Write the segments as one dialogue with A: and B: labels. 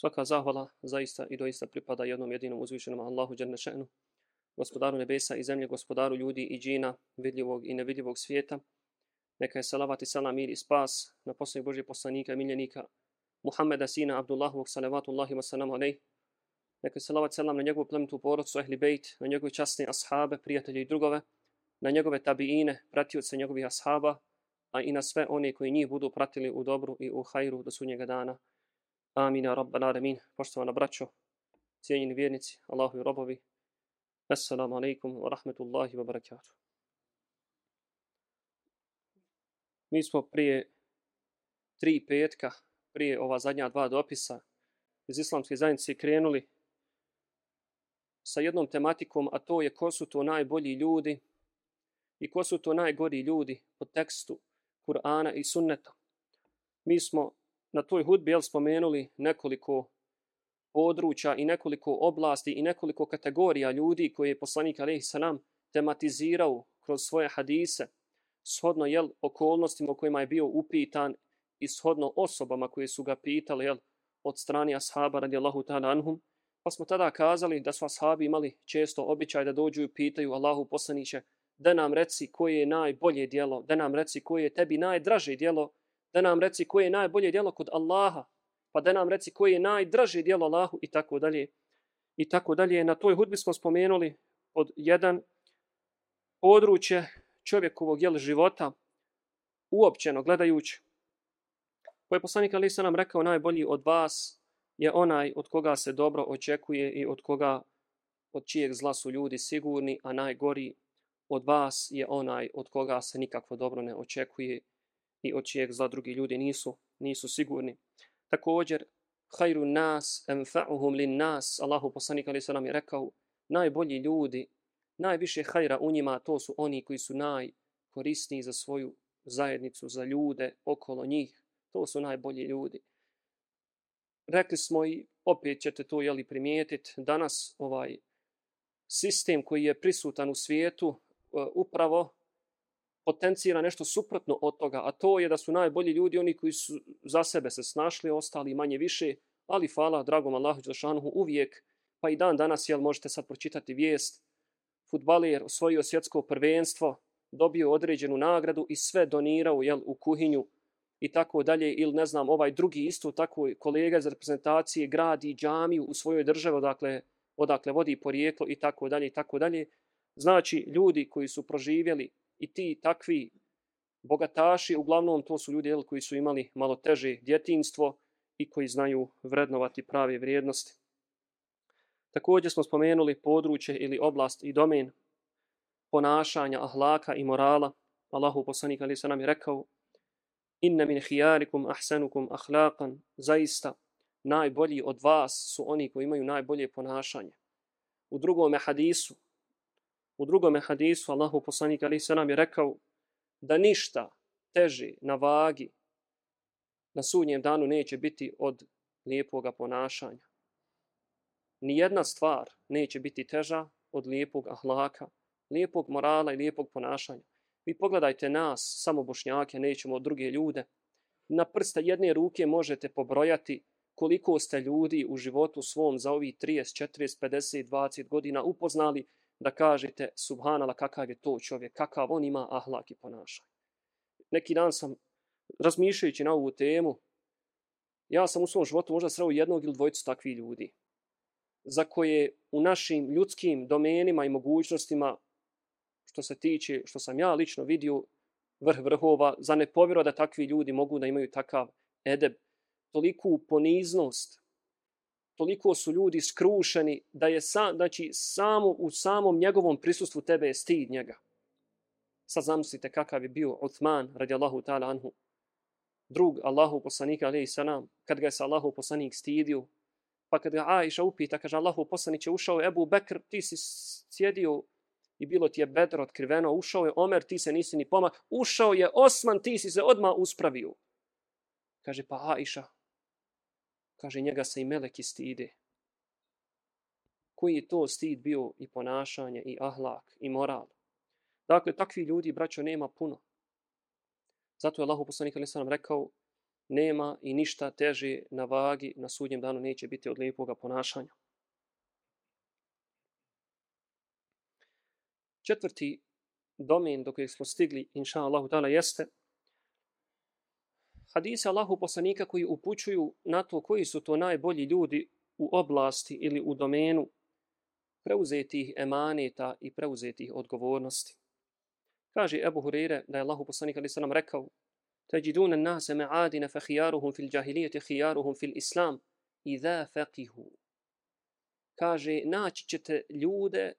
A: Svaka zahvala zaista i doista pripada jednom jedinom uzvišenom Allahu Đernešenu, gospodaru nebesa i zemlje, gospodaru ljudi i džina, vidljivog i nevidljivog svijeta. Neka je salavat i salam mir i spas na posljednjeg Božje poslanika i miljenika Muhammeda sina Abdullahovog salavatullahi wa salam alaih. Neka je salavat salam na njegovu plemtu porodcu ehli bejt, na njegove časne ashabe, prijatelje i drugove, na njegove tabiine, pratioce njegovih ashaba, a i na sve one koji njih budu pratili u dobru i u hajru do sunnjega dana. Amin, ja rabbal alamin. Poštovana braćo, cijenjeni vjernici, Allahu i robovi. Assalamu alaikum wa rahmetullahi wa barakatuh. Mi smo prije tri petka, prije ova zadnja dva dopisa iz islamske zajednice krenuli sa jednom tematikom, a to je ko su to najbolji ljudi i ko su to najgori ljudi po tekstu Kur'ana i sunneta. Mi smo na toj hudbi jel, spomenuli nekoliko područja i nekoliko oblasti i nekoliko kategorija ljudi koje je poslanik Alehi Sanam tematizirao kroz svoje hadise, shodno jel, okolnostima u kojima je bio upitan i shodno osobama koje su ga pitali jel, od strani ashaba radijallahu ta'ala anhum, pa smo tada kazali da su ashabi imali često običaj da dođu i pitaju Allahu poslaniće da nam reci koje je najbolje dijelo, da nam reci koje je tebi najdraže dijelo, da nam reci koje je najbolje djelo kod Allaha, pa da nam reci koje je najdraže djelo Allahu i tako dalje. I tako dalje. Na toj hudbi smo spomenuli od jedan područje čovjekovog jel života uopćeno gledajući. Koje je poslanik Ali nam rekao najbolji od vas je onaj od koga se dobro očekuje i od koga od čijeg zla su ljudi sigurni, a najgori od vas je onaj od koga se nikakvo dobro ne očekuje i od čijeg zla drugi ljudi nisu nisu sigurni. Također, hajru nas, enfa'uhum lin nas, Allahu poslanik ali se nam je rekao, najbolji ljudi, najviše hajra u njima, to su oni koji su najkorisniji za svoju zajednicu, za ljude okolo njih. To su najbolji ljudi. Rekli smo i opet ćete to jeli primijetiti, danas ovaj sistem koji je prisutan u svijetu e, upravo potencira nešto suprotno od toga, a to je da su najbolji ljudi oni koji su za sebe se snašli, ostali manje više, ali fala dragom Allahu Đelšanuhu uvijek, pa i dan danas, jel možete sad pročitati vijest, futbaler osvojio svjetsko prvenstvo, dobio određenu nagradu i sve donirao jel, u kuhinju i tako dalje, ili ne znam, ovaj drugi isto tako kolega iz reprezentacije gradi džamiju u svojoj državi, odakle, odakle vodi porijeklo i tako dalje i tako dalje. Znači, ljudi koji su proživjeli i ti takvi bogataši, uglavnom to su ljudi jel, koji su imali malo teže djetinstvo i koji znaju vrednovati prave vrijednosti. Također smo spomenuli područje ili oblast i domen ponašanja, ahlaka i morala. Allahu poslanik ali se nam je rekao Inna min hijarikum ahsanukum ahlakan zaista najbolji od vas su oni koji imaju najbolje ponašanje. U drugome hadisu U drugom hadisu Allahu poslanik ali se nam je rekao da ništa teži na vagi na sudnjem danu neće biti od lijepog ponašanja. Ni jedna stvar neće biti teža od lijepog ahlaka, lijepog morala i lijepog ponašanja. Vi pogledajte nas, samo bošnjake, nećemo od druge ljude. Na prste jedne ruke možete pobrojati koliko ste ljudi u životu svom za ovih 30, 40, 50, 20 godina upoznali da kažete subhanala kakav je to čovjek, kakav on ima ahlak i ponašanje. Neki dan sam razmišljajući na ovu temu, ja sam u svom životu možda sreo jednog ili dvojicu takvih ljudi za koje u našim ljudskim domenima i mogućnostima što se tiče, što sam ja lično vidio vrh vrhova, za ne povjero da takvi ljudi mogu da imaju takav edeb, toliku poniznost, toliko su ljudi skrušeni da je sa, znači, samo u samom njegovom prisustvu tebe je stid njega. Sad zamislite kakav je bio Uthman radijallahu ta'ala anhu. Drug Allahu poslanika alaihi salam, kad ga je sa Allahu poslanik stidio, pa kad ga Aisha upita, kaže Allahu poslaniće, ušao je Ebu Bekr, ti si sjedio i bilo ti je bedro otkriveno, ušao je Omer, ti se nisi ni pomak, ušao je Osman, ti si se odma uspravio. Kaže, pa Aisha, kaže njega se i meleki stide. Koji je to stid bio i ponašanje i ahlak i moral? Dakle, takvi ljudi, braćo, nema puno. Zato je Allah poslanik ali sam rekao nema i ništa teže na vagi na sudnjem danu neće biti od lijepoga ponašanja. Četvrti domen do kojeg smo stigli, inša Allahu ta'ala, jeste hadise Allahu poslanika koji upućuju na to koji su to najbolji ljudi u oblasti ili u domenu preuzetih emaneta i preuzetih odgovornosti. Kaže Ebu Hurire da je Allahu poslanik ali nam rekao Teđiduna nase me'adina fe hijaruhum fil džahilijeti hijaruhum fil islam i dha faqihu. Kaže, naći ćete ljude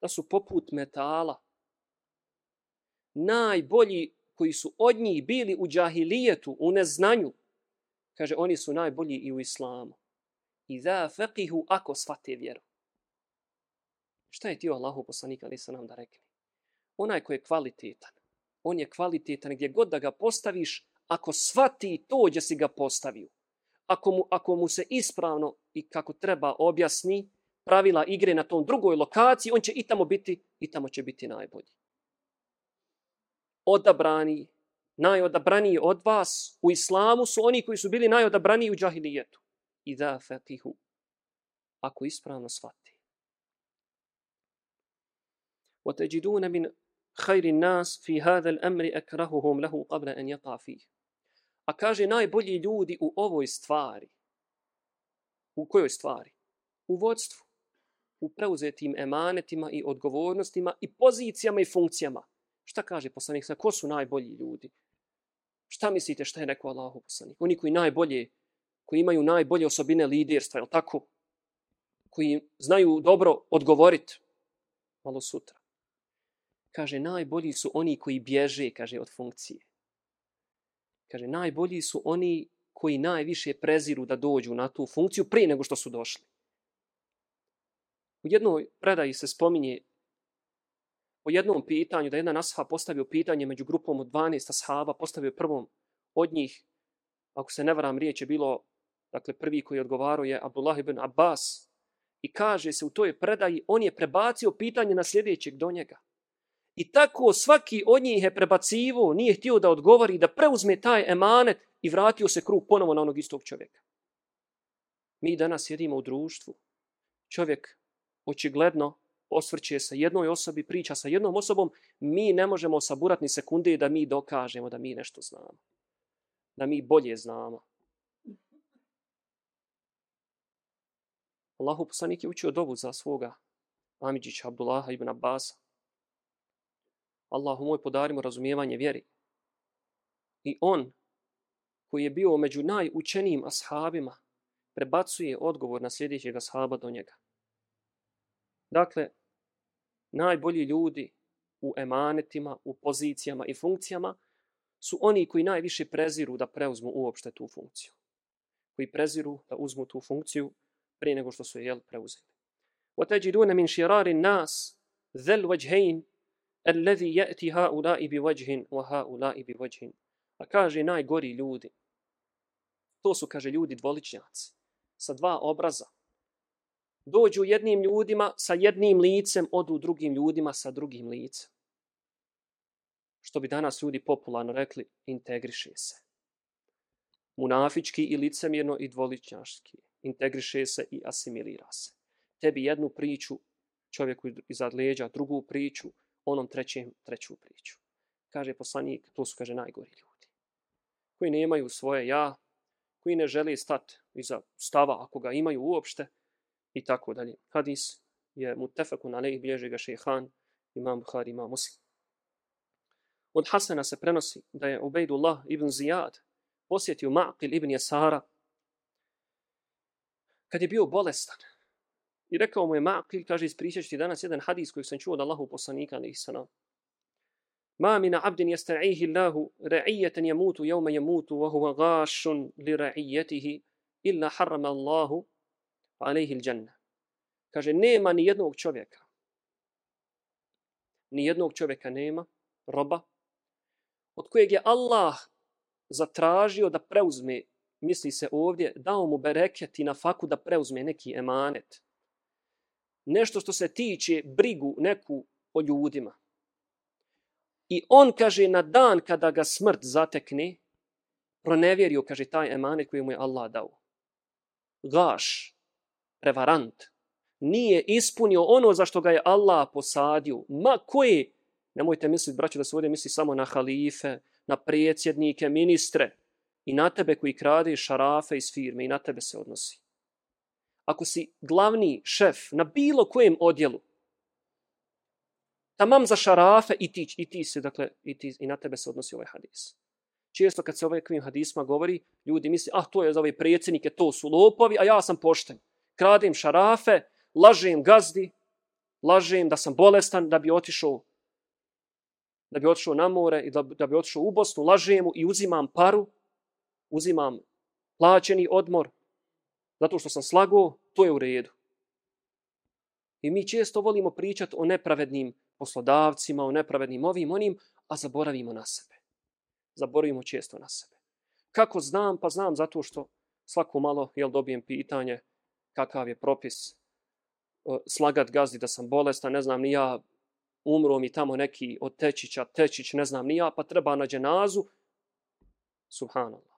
A: da su poput metala. Najbolji koji su od njih bili u džahilijetu, u neznanju, kaže, oni su najbolji i u islamu. I da faqihu ako svate vjeru. Šta je ti Allahu poslanik ali se nam da rekli? Onaj ko je kvalitetan, on je kvalitetan gdje god da ga postaviš, ako svati to gdje si ga postavio. Ako mu, ako mu se ispravno i kako treba objasni pravila igre na tom drugoj lokaciji, on će i tamo biti, i tamo će biti najbolji Odabrani, najodabraniji od vas u islamu su oni koji su bili najodabraniji u džahilijetu. I da fatihu, ako ispravno svati. وتجدون من خير الناس في هذا الأمر أكرههم له قبل أن يقع فيه. A kaže najbolji ljudi u ovoj stvari. U kojoj stvari? U vodstvu. U preuzetim emanetima i odgovornostima i pozicijama i funkcijama. Šta kaže poslanik? Ko su najbolji ljudi? Šta mislite šta je rekao Allahu poslanik? Oni koji najbolje, koji imaju najbolje osobine liderstva, je tako? Koji znaju dobro odgovoriti malo sutra kaže, najbolji su oni koji bježe, kaže, od funkcije. Kaže, najbolji su oni koji najviše preziru da dođu na tu funkciju prije nego što su došli. U jednoj predaji se spominje o jednom pitanju, da jedna nasha postavio pitanje među grupom od 12 ashaba, postavio prvom od njih, ako se ne varam, riječ je bilo, dakle, prvi koji odgovarao je Abdullah ibn Abbas, i kaže se u toj predaji, on je prebacio pitanje na sljedećeg do njega. I tako svaki od njih je prebacivo, nije htio da odgovori, da preuzme taj emanet i vratio se krug ponovo na onog istog čovjeka. Mi danas sjedimo u društvu. Čovjek očigledno osvrće sa jednoj osobi, priča sa jednom osobom, mi ne možemo saburati ni sekunde da mi dokažemo da mi nešto znamo. Da mi bolje znamo. Allahu poslanik je učio dovu za svoga Amidžića Abdullaha ibn Abbasa. Allahu moj podarimo razumijevanje vjeri. I on, koji je bio među najučenijim ashabima, prebacuje odgovor na sljedećeg ashaba do njega. Dakle, najbolji ljudi u emanetima, u pozicijama i funkcijama su oni koji najviše preziru da preuzmu uopšte tu funkciju. Koji preziru da uzmu tu funkciju prije nego što su je jel preuzeli. وَتَجِدُونَ مِنْ شِرَارِ النَّاسِ ذَلْ وَجْهَيْنِ Alladhi yati haula'i bi wajhin wa haula'i bi wajhin. A kaže najgori ljudi. To su kaže ljudi dvoličnjaci sa dva obraza. Dođu jednim ljudima sa jednim licem, odu drugim ljudima sa drugim licem. Što bi danas ljudi popularno rekli, integriše se. Munafički i licemjerno i dvoličnjaški. Integriše se i asimilira se. Tebi jednu priču, čovjeku iza leđa, drugu priču, onom trećem, treću priču. Kaže poslanik, to su, kaže, najgori ljudi. Koji nemaju svoje ja, koji ne žele stati iza stava, ako ga imaju uopšte, i tako dalje. Hadis je mutefakun alejih, bilježi ga šehan, imam Bukhari, imam Muslim. Od Hasana se prenosi da je Ubejdullah ibn Zijad posjetio Ma'qil ibn Jasara kad je bio bolestan. I rekao mu je Ma'qil, kaže, ispričat ti danas jedan hadis koji sam čuo od Allahu poslanika, ali sanam. Ma min abdin yasta'ihi Allahu ra'iyatan yamutu yawma yamutu wa huwa ghashun li ra'iyyatihi illa harrama Allahu alayhi al-janna. Kaže nema ni jednog čovjeka. Ni jednog čovjeka nema, roba od kojeg je Allah zatražio da preuzme, misli se ovdje, dao mu bereket i na faku da preuzme neki emanet nešto što se tiče brigu neku o ljudima. I on kaže na dan kada ga smrt zatekne, pronevjerio, kaže, taj emanet koji mu je Allah dao. Gaš, prevarant, nije ispunio ono za što ga je Allah posadio. Ma koje, nemojte misliti, braću, da se ovdje misli samo na halife, na predsjednike, ministre i na tebe koji krade šarafe iz firme i na tebe se odnosi. Ako si glavni šef na bilo kojem odjelu, tamam za šarafe i ti, i ti se, dakle, i, ti, i na tebe se odnosi ovaj hadis. Često kad se ovakvim hadisma govori, ljudi misli, ah, to je za ove predsjednike, to su lopovi, a ja sam pošten. Kradem šarafe, lažem gazdi, lažem da sam bolestan, da bi otišao da bi otišao na more i da, da bi otišao u Bosnu, lažem mu i uzimam paru, uzimam plaćeni odmor, zato što sam slago, to je u redu. I mi često volimo pričati o nepravednim poslodavcima, o nepravednim ovim onim, a zaboravimo na sebe. Zaboravimo često na sebe. Kako znam? Pa znam zato što svako malo jel dobijem pitanje kakav je propis e, slagat gazdi da sam bolestan, ne znam ni ja, umro mi tamo neki od tečića, tečić, ne znam ni ja, pa treba na dženazu. Subhanallah.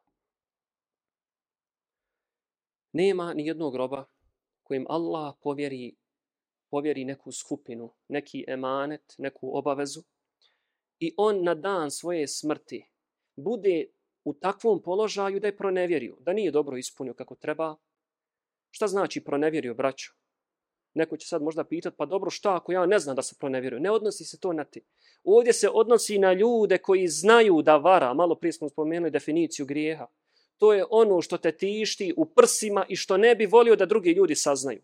A: Nema ni jednog groba kojim Allah povjeri, povjeri neku skupinu, neki emanet, neku obavezu i on na dan svoje smrti bude u takvom položaju da je pronevjerio, da nije dobro ispunio kako treba. Šta znači pronevjerio, braćo? Neko će sad možda pitati, pa dobro, šta ako ja ne znam da se pronevjerio? Ne odnosi se to na ti. Ovdje se odnosi na ljude koji znaju da vara. Malo prije smo spomenuli definiciju grijeha. To je ono što te tišti u prsima i što ne bi volio da drugi ljudi saznaju.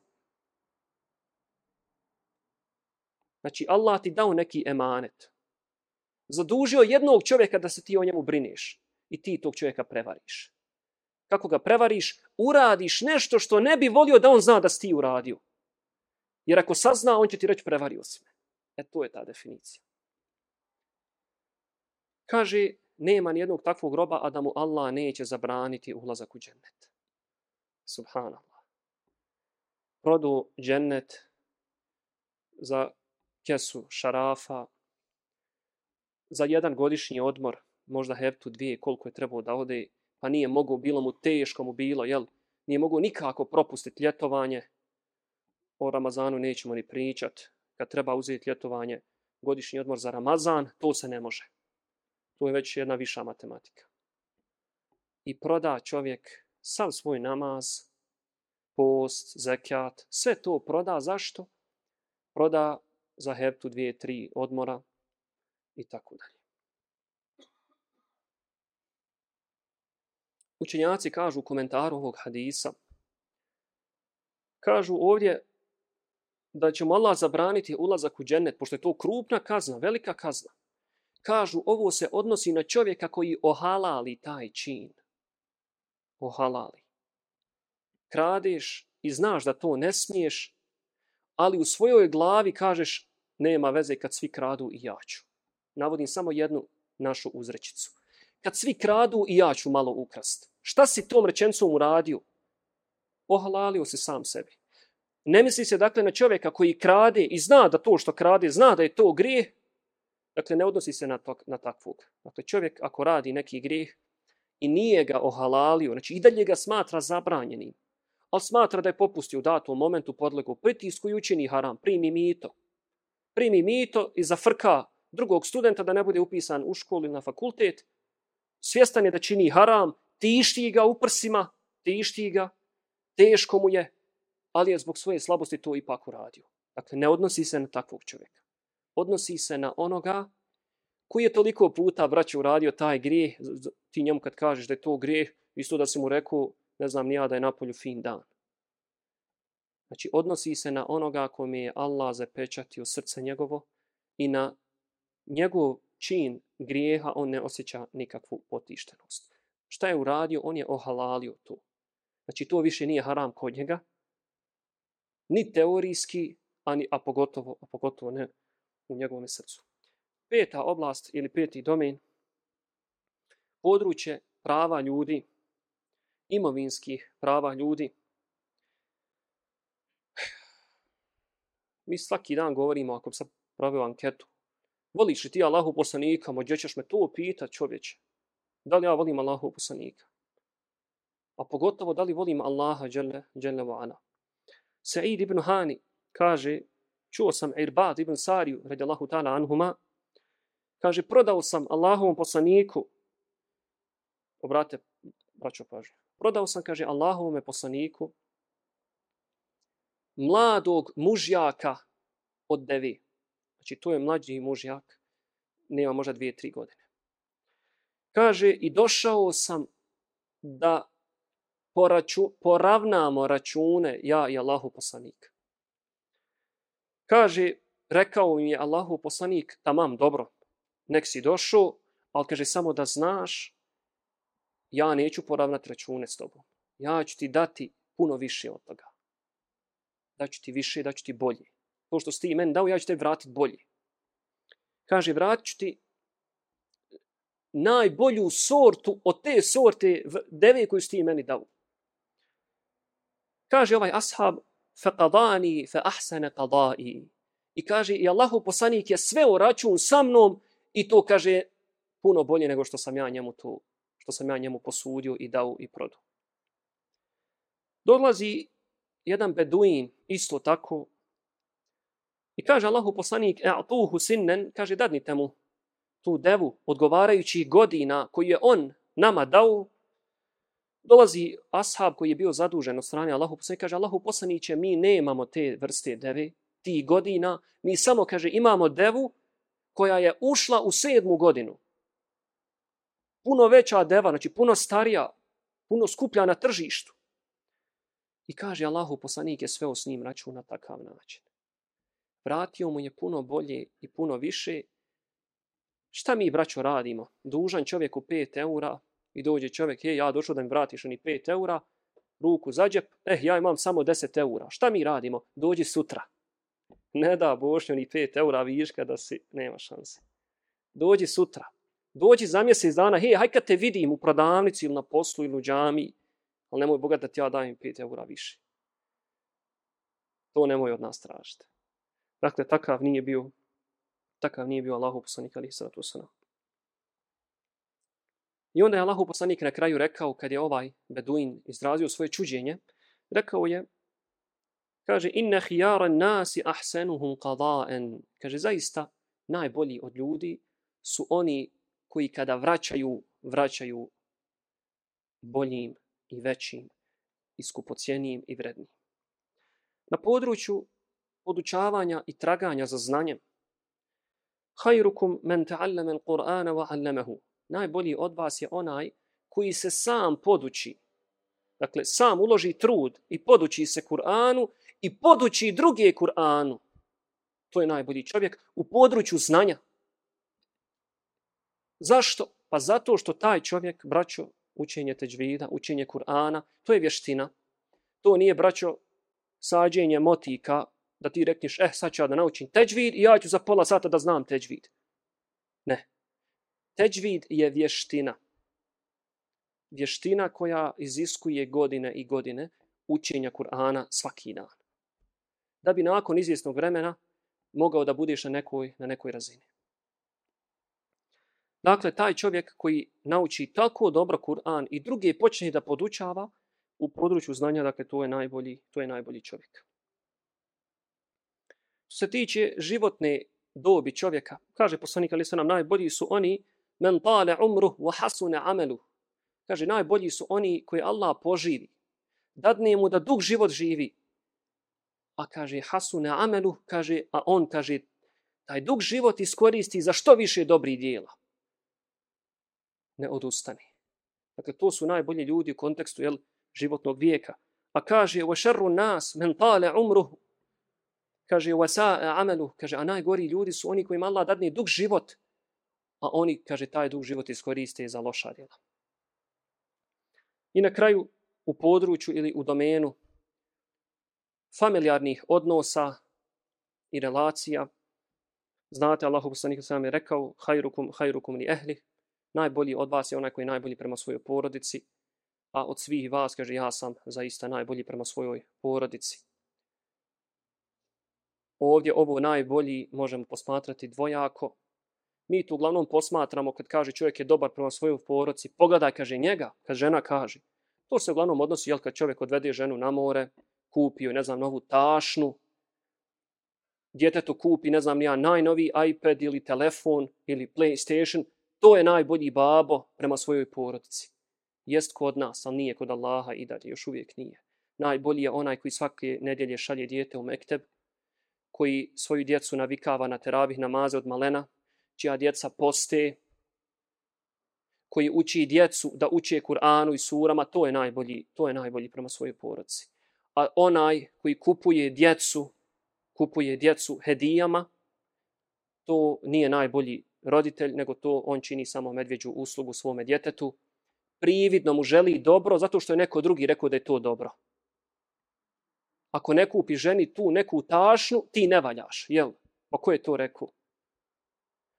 A: Znači, Allah ti dao neki emanet. Zadužio jednog čovjeka da se ti o njemu brineš. I ti tog čovjeka prevariš. Kako ga prevariš? Uradiš nešto što ne bi volio da on zna da si ti uradio. Jer ako sazna, on će ti reći prevario si me. E to je ta definicija. Kaže, nema ni jednog takvog groba, a da mu Allah neće zabraniti ulazak u džennet. Subhanallah. Produ džennet za kesu šarafa, za jedan godišnji odmor, možda heptu dvije, koliko je trebao da ode, pa nije mogo, bilo mu teško mu bilo, jel? Nije mogu nikako propustiti ljetovanje, o Ramazanu nećemo ni pričat. Kad treba uzeti ljetovanje, godišnji odmor za Ramazan, to se ne može. To je već jedna viša matematika. I proda čovjek sav svoj namaz, post, zekat, sve to proda. Zašto? Proda za heptu dvije, tri odmora i tako dalje. Učenjaci kažu u komentaru ovog hadisa, kažu ovdje da će mu Allah zabraniti ulazak u džennet, pošto je to krupna kazna, velika kazna. Kažu, ovo se odnosi na čovjeka koji ohalali taj čin. Ohalali. Kradeš i znaš da to ne smiješ, ali u svojoj glavi kažeš, nema veze kad svi kradu i ja ću. Navodim samo jednu našu uzrečicu. Kad svi kradu i ja ću malo ukrast. Šta si tom rečencom uradio? Ohalalio si sam sebi. Ne misli se dakle na čovjeka koji krade i zna da to što krade, zna da je to grijeh. Dakle, ne odnosi se na, to, na takvog. Dakle, čovjek ako radi neki grijeh i nije ga ohalalio, znači i dalje ga smatra zabranjenim, ali smatra da je popustio u datom momentu podlegu pritisku i učini haram, primi mito. Primi mito i zafrka drugog studenta da ne bude upisan u školu ili na fakultet, svjestan je da čini haram, tišti ga u prsima, tišti ga, teško mu je, ali je zbog svoje slabosti to ipak uradio. Dakle, ne odnosi se na takvog čovjeka. Odnosi se na onoga koji je toliko puta, braće, uradio taj grijeh, ti njemu kad kažeš da je to grijeh, isto da si mu rekao, ne znam nija da je napolju fin dan. Znači, odnosi se na onoga kome je Allah zapečatio srce njegovo i na njegov čin grijeha on ne osjeća nikakvu potištenost. Šta je uradio? On je ohalalio to. Znači, to više nije haram kod njega, ni teorijski, ani, a, pogotovo, a pogotovo ne u njegovom srcu. Peta oblast ili peti domen, područje prava ljudi, imovinskih prava ljudi. Mi svaki dan govorimo, ako sam pravio anketu, voliš li ti Allahu poslanika, mođe ćeš me to pitati čovječe. Da li ja volim Allahu poslanika? A pogotovo da li volim Allaha dželle, dželle wa. Sa'id ibn Hani kaže, čuo sam Irbad ibn Sariju, radijallahu ta'ala anhuma, kaže, prodao sam Allahovom poslaniku, obrate, braćo pažnju, prodao sam, kaže, Allahovom poslaniku, mladog mužjaka od devi. Znači, to je mlađi mužjak, nema možda dvije, tri godine. Kaže, i došao sam da poraču, poravnamo račune ja i Allahu poslanik. Kaže, rekao mi je Allahu poslanik, tamam, dobro, nek si došao, ali kaže samo da znaš, ja neću poravnati račune s tobom. Ja ću ti dati puno više od toga. Daću ti više, daću ti bolje. To što si ti meni dao, ja ću te vratiti bolje. Kaže, vratit ću ti najbolju sortu od te sorte deve koju si ti meni dao. Kaže ovaj ashab, faqadani fa ahsana qada'i. I kaže, i Allahu poslanik je sve u račun sa mnom i to kaže puno bolje nego što sam ja njemu to, što sam ja njemu posudio i dao i prodao. Dolazi jedan beduin, isto tako, i kaže Allahu poslanik, a'tuhu sinnen, kaže, dadnite mu tu devu, odgovarajući godina koju je on nama dao, dolazi ashab koji je bio zadužen od strane Allahu poslanika, kaže Allahu poslaniće, mi nemamo te vrste deve, ti godina, mi samo, kaže, imamo devu koja je ušla u sedmu godinu. Puno veća deva, znači puno starija, puno skuplja na tržištu. I kaže Allahu poslanik je sve s njim račun na takav način. Vratio mu je puno bolje i puno više. Šta mi, braćo, radimo? Dužan čovjeku 5 eura, i dođe čovjek, je, ja došao da mi vratiš oni 5 eura, ruku za džep, eh, ja imam samo 10 eura. Šta mi radimo? Dođi sutra. Ne da bošnjo ni 5 eura viška da si, nema šanse. Dođi sutra. Dođi za mjesec dana, hej, haj kad te vidim u prodavnici ili na poslu ili u džami, ali nemoj Boga da ti ja dajem 5 eura više. To nemoj od nas tražiti. Dakle, takav nije bio, takav nije bio Allahu poslanik ali sallatu to sana. I onda je Allahu poslanik na kraju rekao, kad je ovaj Beduin izrazio svoje čuđenje, rekao je, kaže, inna hijara nasi ahsenuhum qada'en. Kaže, zaista, najbolji od ljudi su oni koji kada vraćaju, vraćaju boljim i većim, i skupocijenijim i vrednim. Na području podučavanja i traganja za znanjem, hajrukum men ta'allama al-Qur'ana wa 'allamahu najbolji od vas je onaj koji se sam poduči. Dakle, sam uloži trud i poduči se Kur'anu i poduči druge Kur'anu. To je najbolji čovjek u području znanja. Zašto? Pa zato što taj čovjek, braćo, učenje teđvida, učenje Kur'ana, to je vještina. To nije, braćo, sađenje motika, da ti rekneš, eh, sad ću ja da naučim teđvid i ja ću za pola sata da znam teđvid. Ne. Teđvid je vještina. Vještina koja iziskuje godine i godine učenja Kur'ana svaki dan. Da bi nakon izvjesnog vremena mogao da budeš na nekoj, na nekoj razini. Dakle, taj čovjek koji nauči tako dobro Kur'an i drugi počne da podučava u području znanja, dakle, to je najbolji, to je najbolji čovjek. Što se tiče životne dobi čovjeka, kaže poslanik ali se nam najbolji su oni men tale umru wa hasuna amelu. Kaže, najbolji su oni koji Allah poživi. Dadne mu da dug život živi. A kaže, hasuna amelu, kaže, a on kaže, taj dug život iskoristi za što više dobri dijela. Ne odustani. Dakle, to su najbolji ljudi u kontekstu jel, životnog vijeka. A kaže, wa šerru nas, men tale umru, kaže, wasa amelu, kaže, a najgori ljudi su oni kojima Allah dadne dug život, a oni, kaže, taj dug život iskoriste za loša djela. I na kraju, u području ili u domenu familijarnih odnosa i relacija, znate, Allah poslanik sam je rekao, hajrukum, hajrukum ni ehli, najbolji od vas je onaj koji je najbolji prema svojoj porodici, a od svih vas, kaže, ja sam zaista najbolji prema svojoj porodici. Ovdje ovo najbolji možemo posmatrati dvojako, Mi to uglavnom posmatramo kad kaže čovjek je dobar prema svojoj poroci. Pogledaj, kaže njega, kad žena kaže. To se uglavnom odnosi, jel, kad čovjek odvede ženu na more, kupio, ne znam, novu tašnu, djetetu kupi, ne znam, ja, najnoviji iPad ili telefon ili PlayStation, to je najbolji babo prema svojoj porodici. Jest kod nas, ali nije kod Allaha i dalje, još uvijek nije. Najbolji je onaj koji svake nedjelje šalje dijete u mekteb, koji svoju djecu navikava na teravih namaze od malena, čija djeca poste, koji uči djecu da uče Kur'anu i surama, to je najbolji, to je najbolji prema svojoj porodici. A onaj koji kupuje djecu, kupuje djecu hedijama, to nije najbolji roditelj, nego to on čini samo medvjeđu uslugu svome djetetu. Prividno mu želi dobro, zato što je neko drugi rekao da je to dobro. Ako ne kupi ženi tu neku tašnu, ti ne valjaš, jel? Pa ko je to rekao?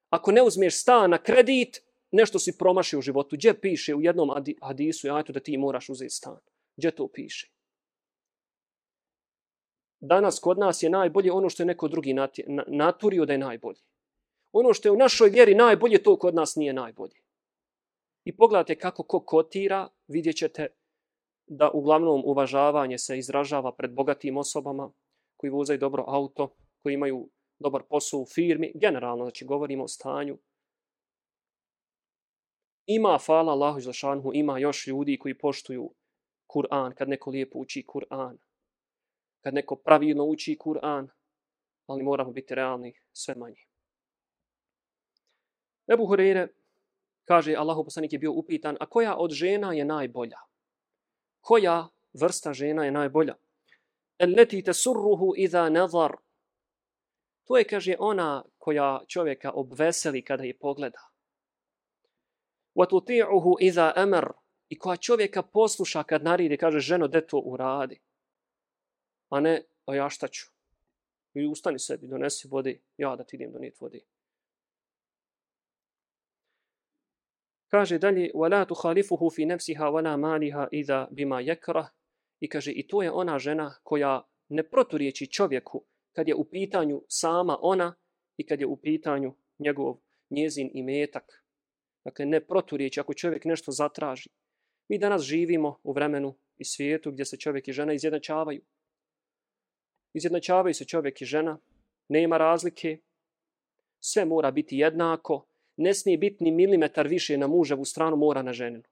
A: Ako ne uzmeš stan na kredit, nešto si promašio u životu. Gdje piše u jednom hadisu, ajto da ti moraš uzeti stan? Gdje to piše? Danas kod nas je najbolje ono što je neko drugi naturio da je najbolje. Ono što je u našoj vjeri najbolje, to kod nas nije najbolje. I pogledajte kako ko kotira, vidjet ćete da uglavnom uvažavanje se izražava pred bogatim osobama koji vozaju dobro auto, koji imaju dobar posao u firmi, generalno, znači govorimo o stanju. Ima, fala Allahu Žešanhu, ima još ljudi koji poštuju Kur'an, kad neko lijepo uči Kur'an, kad neko pravilno uči Kur'an, ali moramo biti realni sve manje. Ebu Hureyre kaže, Allahu poslanik je bio upitan, a koja od žena je najbolja? Koja vrsta žena je najbolja? Elleti tesurruhu iza nazar. To je, kaže, ona koja čovjeka obveseli kada je pogleda. Watuti'uhu iza amr. I koja čovjeka posluša kad naridi, kaže, ženo, de to uradi. A ne, a ja šta ću? I ustani sebi, donesi vode, ja da ti idem donijeti vode. Kaže dalje, وَلَا تُخَالِفُهُ فِي نَفْسِهَا وَلَا مَالِهَا إِذَا بِمَا يَكْرَهُ I kaže, i to je ona žena koja ne proturječi čovjeku kad je u pitanju sama ona i kad je u pitanju njegov njezin i metak. Dakle, ne proturječi ako čovjek nešto zatraži. Mi danas živimo u vremenu i svijetu gdje se čovjek i žena izjednačavaju. Izjednačavaju se čovjek i žena, nema razlike, sve mora biti jednako, ne smije biti ni milimetar više na muževu stranu, mora na ženinu.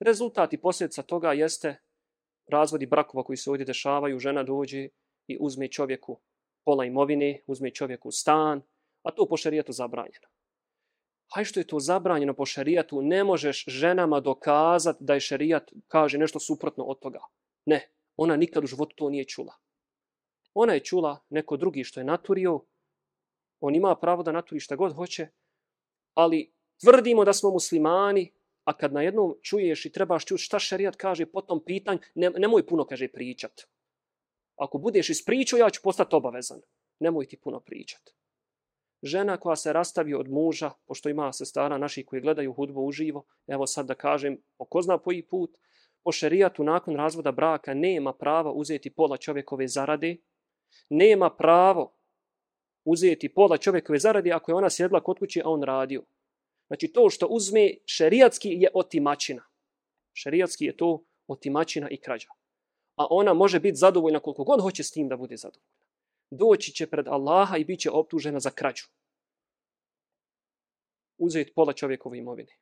A: Rezultat i posljedica toga jeste razvodi brakova koji se ovdje dešavaju, žena dođe i uzme čovjeku pola imovine, uzme čovjeku stan, a to po šarijetu zabranjeno. Haj što je to zabranjeno po šerijatu, ne možeš ženama dokazati da je šarijat kaže nešto suprotno od toga. Ne, ona nikad u životu to nije čula. Ona je čula neko drugi što je naturio, on ima pravo da naturi šta god hoće, ali tvrdimo da smo muslimani, a kad na jednom čuješ i trebaš čuti šta šerijat kaže po tom pitanju, ne, nemoj puno, kaže, pričat. Ako budeš ispričao, ja ću postati obavezan. Nemoj ti puno pričat. Žena koja se rastavi od muža, pošto ima se stara naši koji gledaju hudbu uživo, evo sad da kažem, po ko zna koji put, po šerijatu nakon razvoda braka nema prava uzeti pola čovjekove zarade, nema pravo uzeti pola čovjekove zarade ako je ona sjedla kod kuće, a on radio. Znači to što uzme šerijatski je otimačina. Šerijatski je to otimačina i krađa. A ona može biti zadovoljna koliko god hoće s tim da bude zadovoljna. Doći će pred Allaha i bit će optužena za krađu. Uzeti pola čovjekove imovine.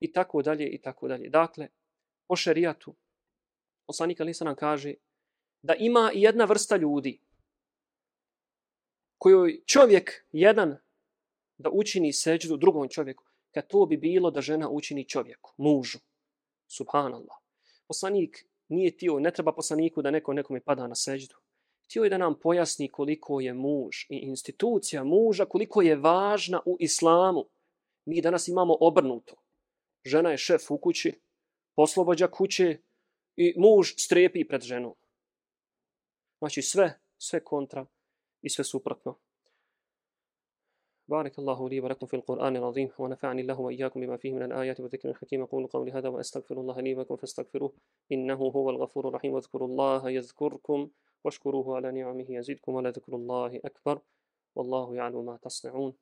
A: I tako dalje, i tako dalje. Dakle, po šerijatu, poslanik Alisa nam kaže da ima jedna vrsta ljudi kojoj čovjek jedan da učini seđu drugom čovjeku, kad to bi bilo da žena učini čovjeku, mužu. Subhanallah. Poslanik nije tio, ne treba poslaniku da neko nekome pada na seđu. Tio je da nam pojasni koliko je muž i institucija muža, koliko je važna u islamu. Mi danas imamo obrnuto. Žena je šef u kući, poslovođa kuće i muž strepi pred ženom. Znači sve, sve kontra sve suprotno. بارك الله لي ولكم في القرآن العظيم ونفعني الله وإياكم بما فيه من الآيات والذكر الحكيم أقول قولي هذا وأستغفر الله لي ولكم فاستغفروه إنه هو الغفور الرحيم واذكروا الله يذكركم واشكروه على نعمه يزدكم ولذكر الله أكبر والله يعلم ما تصنعون